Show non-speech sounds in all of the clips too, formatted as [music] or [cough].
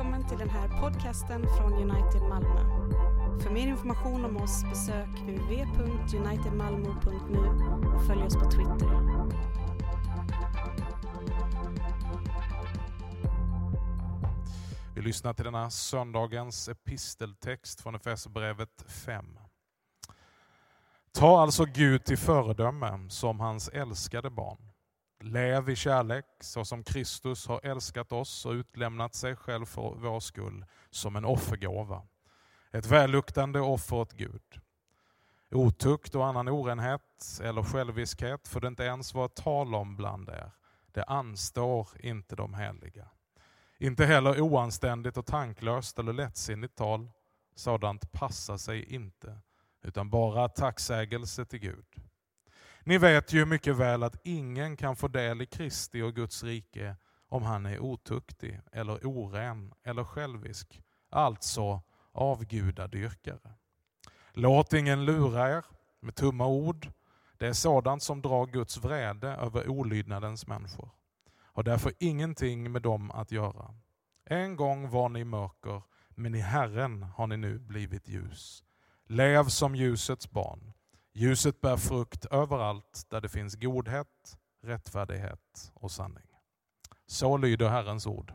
välkommen till den här podcasten från United Malmö. För mer information om oss besök www.unitedmalmo.nu och följ oss på Twitter. Vi lyssnar till denna söndagens episteltext från Efesierbrevet 5. Ta alltså Gud till föredöme som hans älskade barn. Lev i kärlek så som Kristus har älskat oss och utlämnat sig själv för vår skull som en offergåva. Ett välluktande offer åt Gud. Otukt och annan orenhet eller själviskhet får det inte ens vara tal om bland er. Det anstår inte de heliga. Inte heller oanständigt och tanklöst eller lättsinnigt tal. Sådant passar sig inte, utan bara tacksägelse till Gud. Ni vet ju mycket väl att ingen kan få del i Kristi och Guds rike om han är otuktig eller oren eller självisk, alltså avgudadyrkare. Låt ingen lura er med tumma ord. Det är sådant som drar Guds vrede över olydnadens människor. Har därför ingenting med dem att göra. En gång var ni mörker, men i Herren har ni nu blivit ljus. Lev som ljusets barn. Ljuset bär frukt överallt där det finns godhet, rättfärdighet och sanning. Så lyder Herrens ord.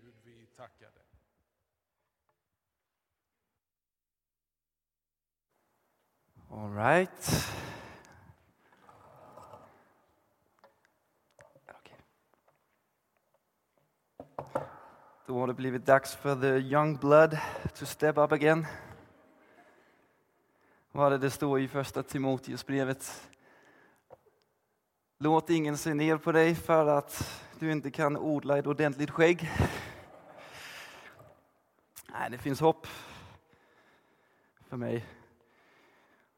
Gud, vi tackar dig. All right. Då har det blivit dags för the young blood to step up again. Vad det det står i första Timoteusbrevet? Låt ingen se ner på dig för att du inte kan odla ett ordentligt skägg. Nej, det finns hopp för mig.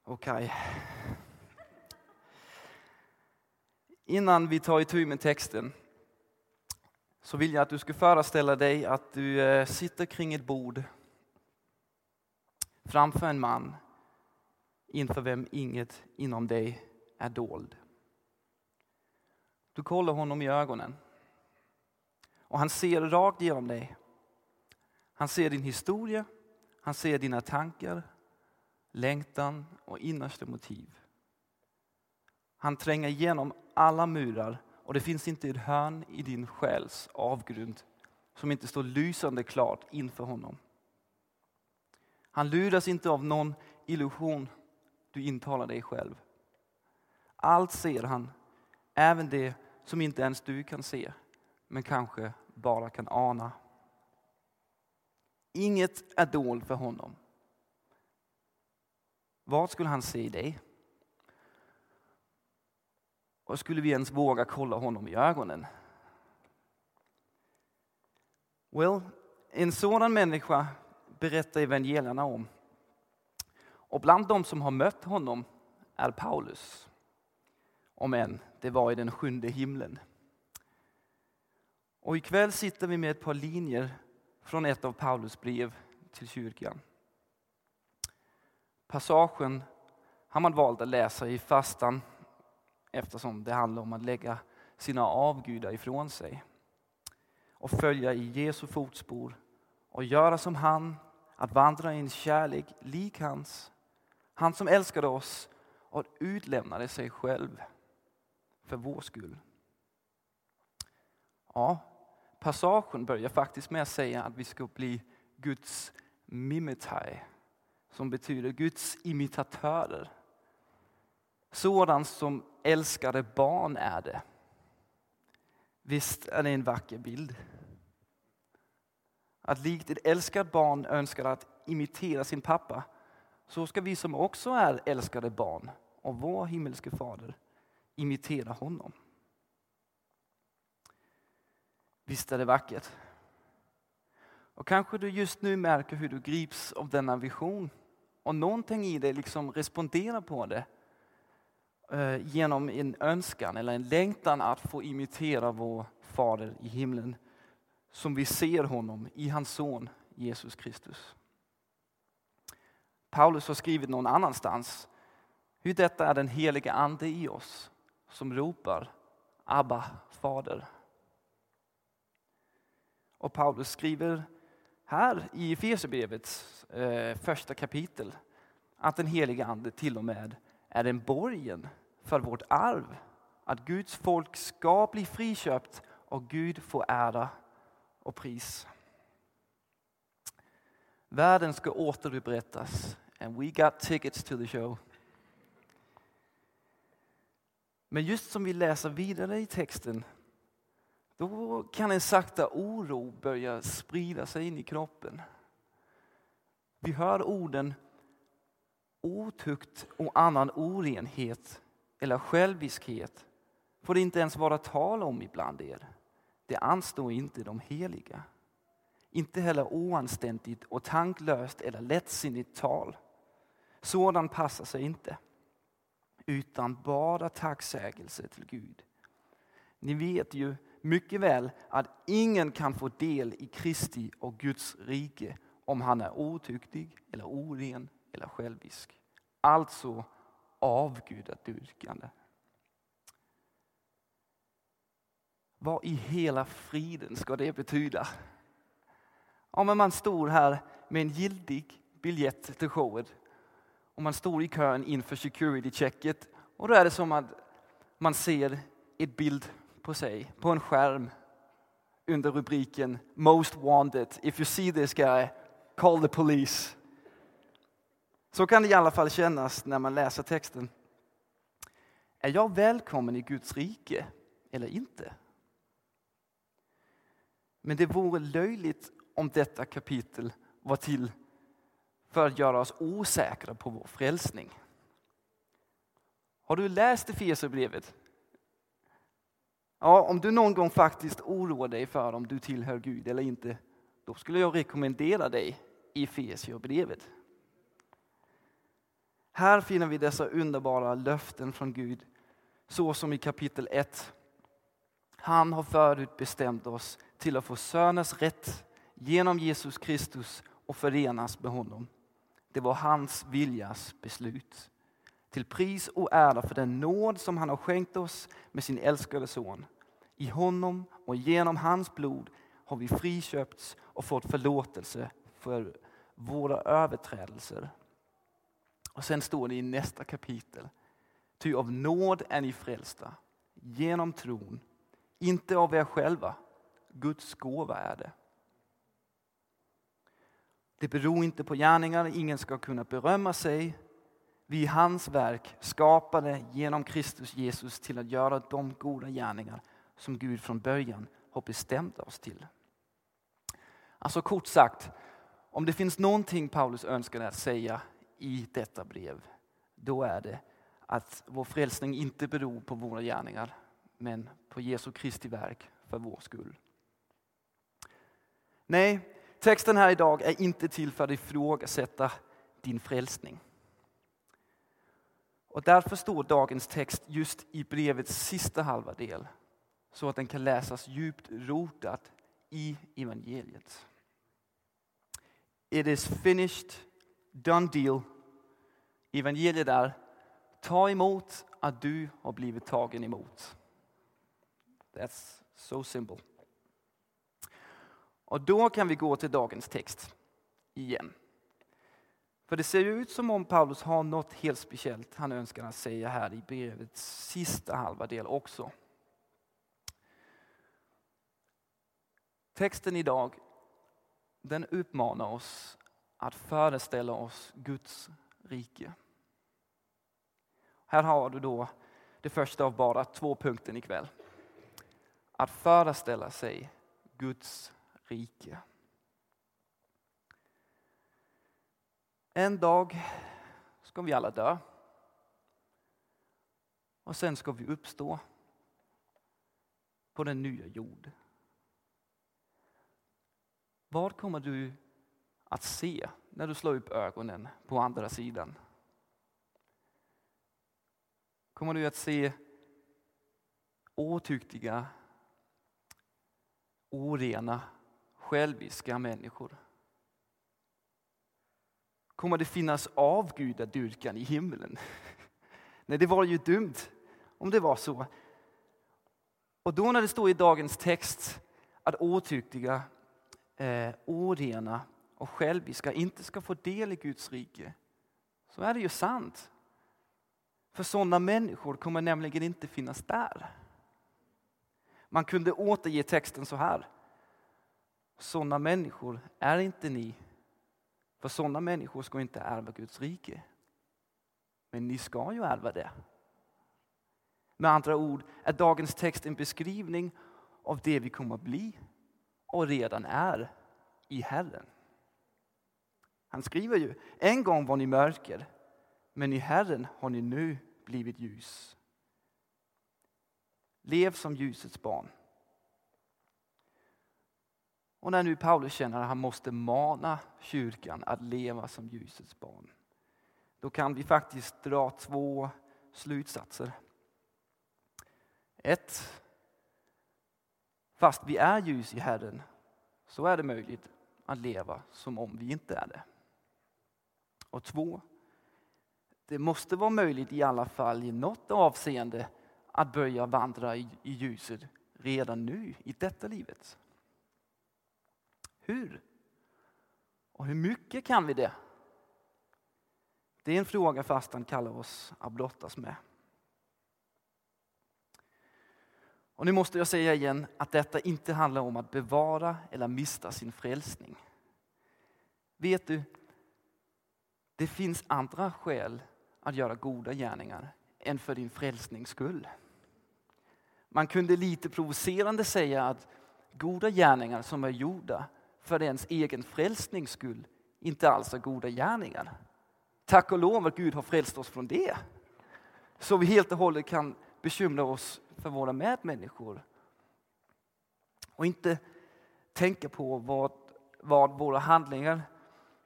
och Kaj. Innan vi tar itu med texten så vill jag att du ska föreställa dig att du eh, sitter kring ett bord framför en man inför vem inget inom dig är dold. Du kollar honom i ögonen och han ser rakt genom dig. Han ser din historia, han ser dina tankar, längtan och innersta motiv. Han tränger igenom alla murar och det finns inte ett hörn i din själs avgrund som inte står lysande klart inför honom. Han luras inte av någon illusion du intalar dig själv. Allt ser han, även det som inte ens du kan se, men kanske bara kan ana. Inget är dolt för honom. Vad skulle han se i dig? Och skulle vi ens våga kolla honom i ögonen? Well, en sådan människa berättar evangelierna om. Och bland de som har mött honom är Paulus. Om än det var i den sjunde himlen. Och ikväll sitter vi med ett par linjer från ett av Paulus brev till kyrkan. Passagen har man valt att läsa i fastan eftersom det handlar om att lägga sina avgudar ifrån sig och följa i Jesu fotspår och göra som han, att vandra i en kärlek lik hans. Han som älskade oss och utlämnade sig själv för vår skull. Ja, passagen börjar faktiskt med att säga att vi ska bli Guds mimetai, som betyder Guds imitatörer. Sådant som älskade barn är det. Visst är det en vacker bild? Att likt ett älskat barn önskar att imitera sin pappa, så ska vi som också är älskade barn av vår himmelske fader imitera honom. Visst är det vackert? Och kanske du just nu märker hur du grips av denna vision och någonting i dig liksom responderar på det eh, genom en önskan eller en längtan att få imitera vår Fader i himlen som vi ser honom i hans son Jesus Kristus. Paulus har skrivit någon annanstans hur detta är den heliga ande i oss som ropar Abba, Fader. Och Paulus skriver här i Efesierbrevets eh, första kapitel att den heliga Ande till och med är en borgen för vårt arv. Att Guds folk ska bli friköpt och Gud få ära och pris. Världen ska återupprättas and we got tickets to the show. Men just som vi läser vidare i texten då kan en sakta oro börja sprida sig in i kroppen. Vi hör orden otukt och annan orenhet eller själviskhet får det inte ens vara tal om ibland er. Det anstår inte de heliga. Inte heller oanständigt och tanklöst eller lättsinnigt tal. Sådan passar sig inte. Utan bara tacksägelse till Gud. Ni vet ju mycket väl att ingen kan få del i Kristi och Guds rike om han är otyktig eller oren eller självisk. Alltså avgudadyrkande. Vad i hela friden ska det betyda? Ja, men man står här med en giltig biljett till showen. och man står i kön inför security-checket och då är det som att man ser ett bild på sig på en skärm under rubriken Most wanted. If you see this guy, call the police. Så kan det i alla fall kännas när man läser texten. Är jag välkommen i Guds rike eller inte? Men det vore löjligt om detta kapitel var till för att göra oss osäkra på vår frälsning. Har du läst Efesierbrevet? Ja, om du någon gång faktiskt oroar dig för om du tillhör Gud eller inte, då skulle jag rekommendera dig Efesierbrevet. Här finner vi dessa underbara löften från Gud, så som i kapitel 1. Han har förut bestämt oss till att få söners rätt genom Jesus Kristus och förenas med honom. Det var hans viljas beslut. Till pris och ära för den nåd som han har skänkt oss med sin älskade son. I honom och genom hans blod har vi friköpts och fått förlåtelse för våra överträdelser. Och sen står det i nästa kapitel. Ty av nåd är ni frälsta, genom tron, inte av er själva. Guds gåva är det. Det beror inte på gärningar, ingen ska kunna berömma sig. Vi är hans verk, skapade genom Kristus Jesus till att göra de goda gärningar som Gud från början har bestämt oss till. Alltså kort sagt, om det finns någonting Paulus önskar att säga i detta brev, då är det att vår frälsning inte beror på våra gärningar, men på Jesu Kristi verk för vår skull. Nej, texten här idag är inte till för att ifrågasätta din frälsning. Och därför står dagens text just i brevets sista halva del, så att den kan läsas djupt rotad i evangeliet. It is finished, done deal. Evangeliet är, ta emot att du har blivit tagen emot. That's so simple. Och då kan vi gå till dagens text igen. För det ser ut som om Paulus har något helt speciellt han önskar att säga här i brevets sista halva del också. Texten idag den uppmanar oss att föreställa oss Guds rike. Här har du då det första av bara två punkter ikväll. Att föreställa sig Guds rike. En dag ska vi alla dö. Och sen ska vi uppstå på den nya jorden. Vad kommer du att se när du slår upp ögonen på andra sidan? Kommer du att se åtyktiga, orena, själviska människor? Kommer det finnas avgudadyrkan i himlen? [laughs] Nej, det var ju dumt om det var så. Och då när det står i dagens text att åtyktiga, eh, orena och själviska inte ska få del i Guds rike så är det ju sant. För sådana människor kommer nämligen inte finnas där. Man kunde återge texten så här. Sådana människor är inte ni, för sådana människor ska inte ärva Guds rike. Men ni ska ju ärva det. Med andra ord är dagens text en beskrivning av det vi kommer att bli och redan är i Herren. Han skriver ju, en gång var ni mörker, men i Herren har ni nu blivit ljus. Lev som ljusets barn. Och när nu Paulus känner att han måste mana kyrkan att leva som ljusets barn, då kan vi faktiskt dra två slutsatser. Ett, fast vi är ljus i Herren så är det möjligt att leva som om vi inte är det. Och två, det måste vara möjligt i alla fall i något avseende att börja vandra i, i ljuset redan nu i detta livet. Hur? Och hur mycket kan vi det? Det är en fråga fastan kallar oss att brottas med. Och nu måste jag säga igen att detta inte handlar om att bevara eller mista sin frälsning. Vet du, det finns andra skäl att göra goda gärningar än för din frälsnings skull. Man kunde lite provocerande säga att goda gärningar som är gjorda för ens egen frälsnings skull inte alls är goda gärningar. Tack och lov att Gud har frälst oss från det. Så vi helt och hållet kan bekymra oss för våra medmänniskor. Och inte tänka på vad, vad våra handlingar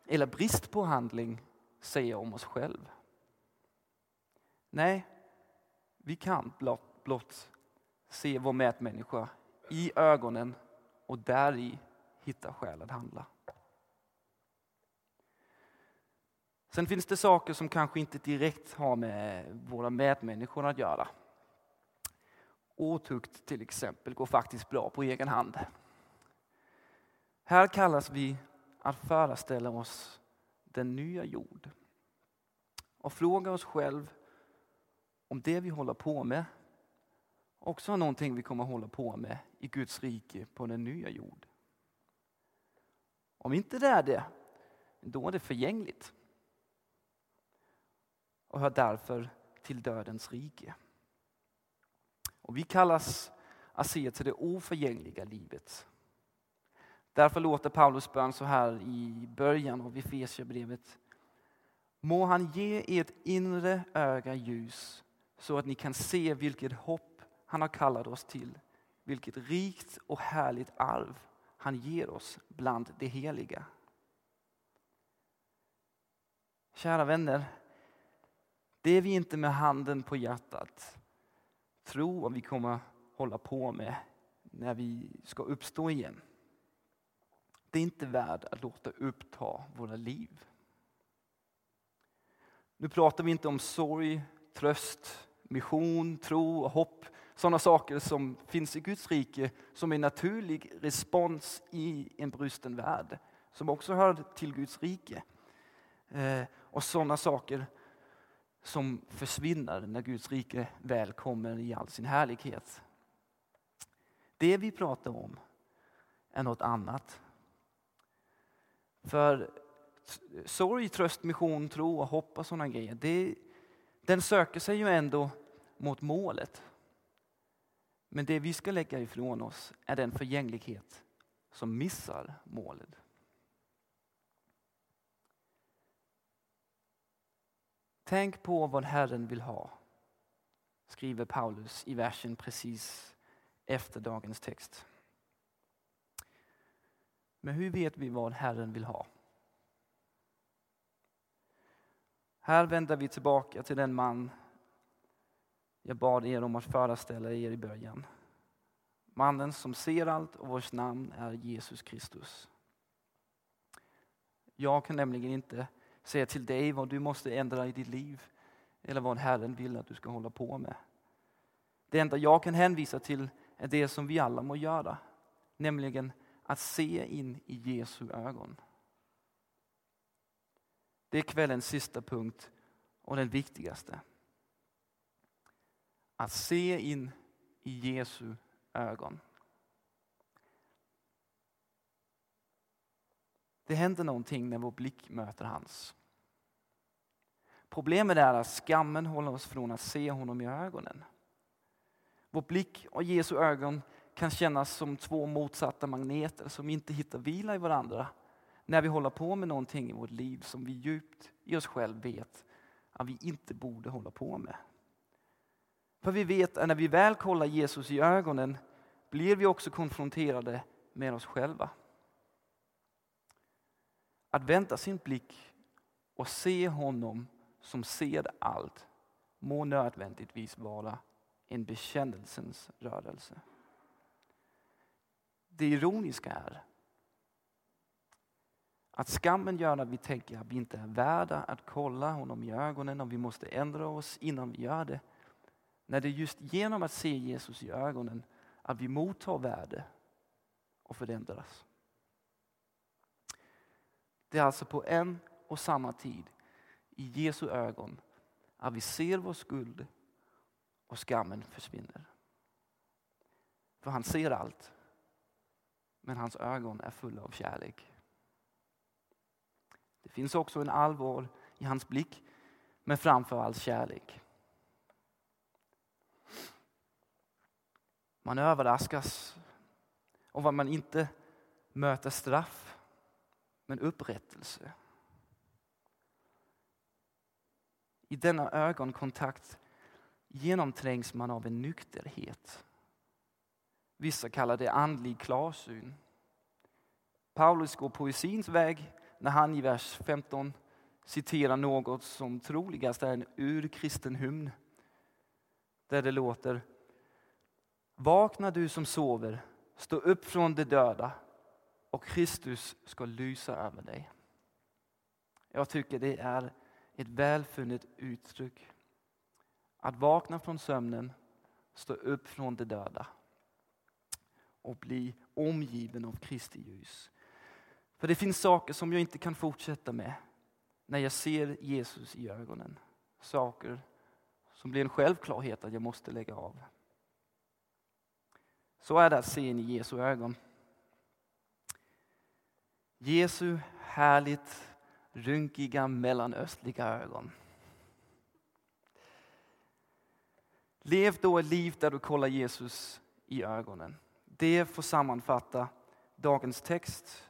eller brist på handling säger om oss själva. Nej, vi kan blott, blott se vår medmänniska i ögonen och där i hitta skäl att handla. Sen finns det saker som kanske inte direkt har med våra medmänniskor att göra. Otukt till exempel går faktiskt bra på egen hand. Här kallas vi att föreställa oss den nya jord och fråga oss själv om det vi håller på med också är någonting vi kommer hålla på med i Guds rike på den nya jord. Om inte det är det, då är det förgängligt och hör därför till dödens rike. Och vi kallas att se till det oförgängliga livet. Därför låter Paulus bön så här i början av Efesierbrevet. Må han ge ert inre öga ljus så att ni kan se vilket hopp han har kallat oss till, vilket rikt och härligt arv han ger oss bland det heliga. Kära vänner, det vi inte med handen på hjärtat tror att vi kommer hålla på med när vi ska uppstå igen. Det är inte värt att låta uppta våra liv. Nu pratar vi inte om sorg, tröst, mission, tro och hopp. Sådana saker som finns i Guds rike som en naturlig respons i en brusten värld. Som också hör till Guds rike. Eh, och sådana saker som försvinner när Guds rike väl kommer i all sin härlighet. Det vi pratar om är något annat. För sorg, tröst, mission, tro och hopp och sådana grejer, det, den söker sig ju ändå mot målet. Men det vi ska lägga ifrån oss är den förgänglighet som missar målet. Tänk på vad Herren vill ha, skriver Paulus i versen precis efter dagens text. Men hur vet vi vad Herren vill ha? Här vänder vi tillbaka till den man jag bad er om att föreställa er i början. Mannen som ser allt och vars namn är Jesus Kristus. Jag kan nämligen inte säga till dig vad du måste ändra i ditt liv eller vad Herren vill att du ska hålla på med. Det enda jag kan hänvisa till är det som vi alla må göra, nämligen att se in i Jesu ögon. Det är kvällens sista punkt och den viktigaste. Att se in i Jesu ögon. Det händer någonting när vår blick möter hans. Problemet är att skammen håller oss från att se honom i ögonen. Vår blick och Jesu ögon kan kännas som två motsatta magneter som inte hittar vila i varandra när vi håller på med någonting i vårt liv som vi djupt i oss själva vet att vi inte borde hålla på med. För vi vet att när vi väl kollar Jesus i ögonen blir vi också konfronterade med oss själva. Att vänta sin blick och se honom som ser allt må nödvändigtvis vara en bekännelsens rörelse. Det ironiska är att skammen gör att vi tänker att vi inte är värda att kolla honom i ögonen och vi måste ändra oss innan vi gör det. När det är just genom att se Jesus i ögonen att vi mottar värde och förändras. Det är alltså på en och samma tid i Jesu ögon att vi ser vår skuld och skammen försvinner. För han ser allt. Men hans ögon är fulla av kärlek. Det finns också en allvar i hans blick, men framför allt kärlek. Man överraskas av att man inte möter straff, men upprättelse. I denna ögonkontakt genomträngs man av en nykterhet. Vissa kallar det andlig klarsyn. Paulus går poesins väg när han i vers 15 citerar något som troligast är en urkristen hymn. Där det låter Vakna du som sover, stå upp från de döda och Kristus ska lysa över dig. Jag tycker det är ett välfunnet uttryck. Att vakna från sömnen, stå upp från de döda och bli omgiven av Kristi ljus. För det finns saker som jag inte kan fortsätta med när jag ser Jesus i ögonen. Saker som blir en självklarhet att jag måste lägga av. Så är det att se in i Jesu ögon. Jesu härligt rynkiga mellanöstliga ögon. Lev då ett liv där du kollar Jesus i ögonen. Det får sammanfatta dagens text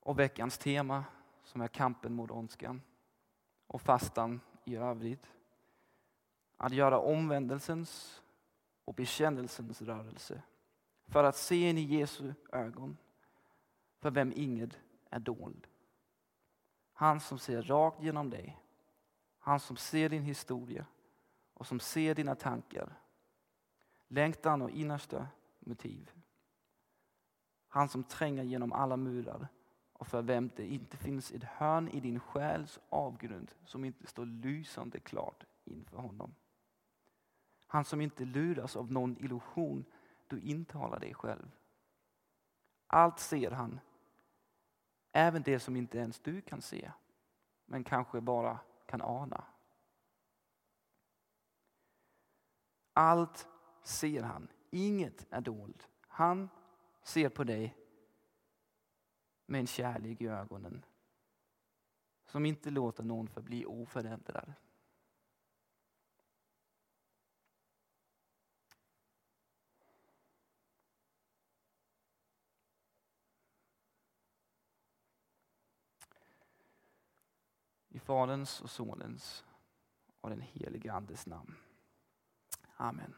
och veckans tema som är kampen mot ondskan och fastan i övrigt. Att göra omvändelsens och bekännelsens rörelse för att se in i Jesu ögon för vem inget är dold. Han som ser rakt genom dig. Han som ser din historia och som ser dina tankar, längtan och innersta motiv. Han som tränger genom alla murar och för vem det inte finns ett hörn i din själs avgrund som inte står lysande klart inför honom. Han som inte luras av någon illusion du intalar dig själv. Allt ser han, även det som inte ens du kan se, men kanske bara kan ana. Allt ser han, inget är dolt. Han ser på dig med en kärlek i ögonen som inte låter någon förbli oförändrad. Faderns och Sonens och den helige Andes namn. Amen.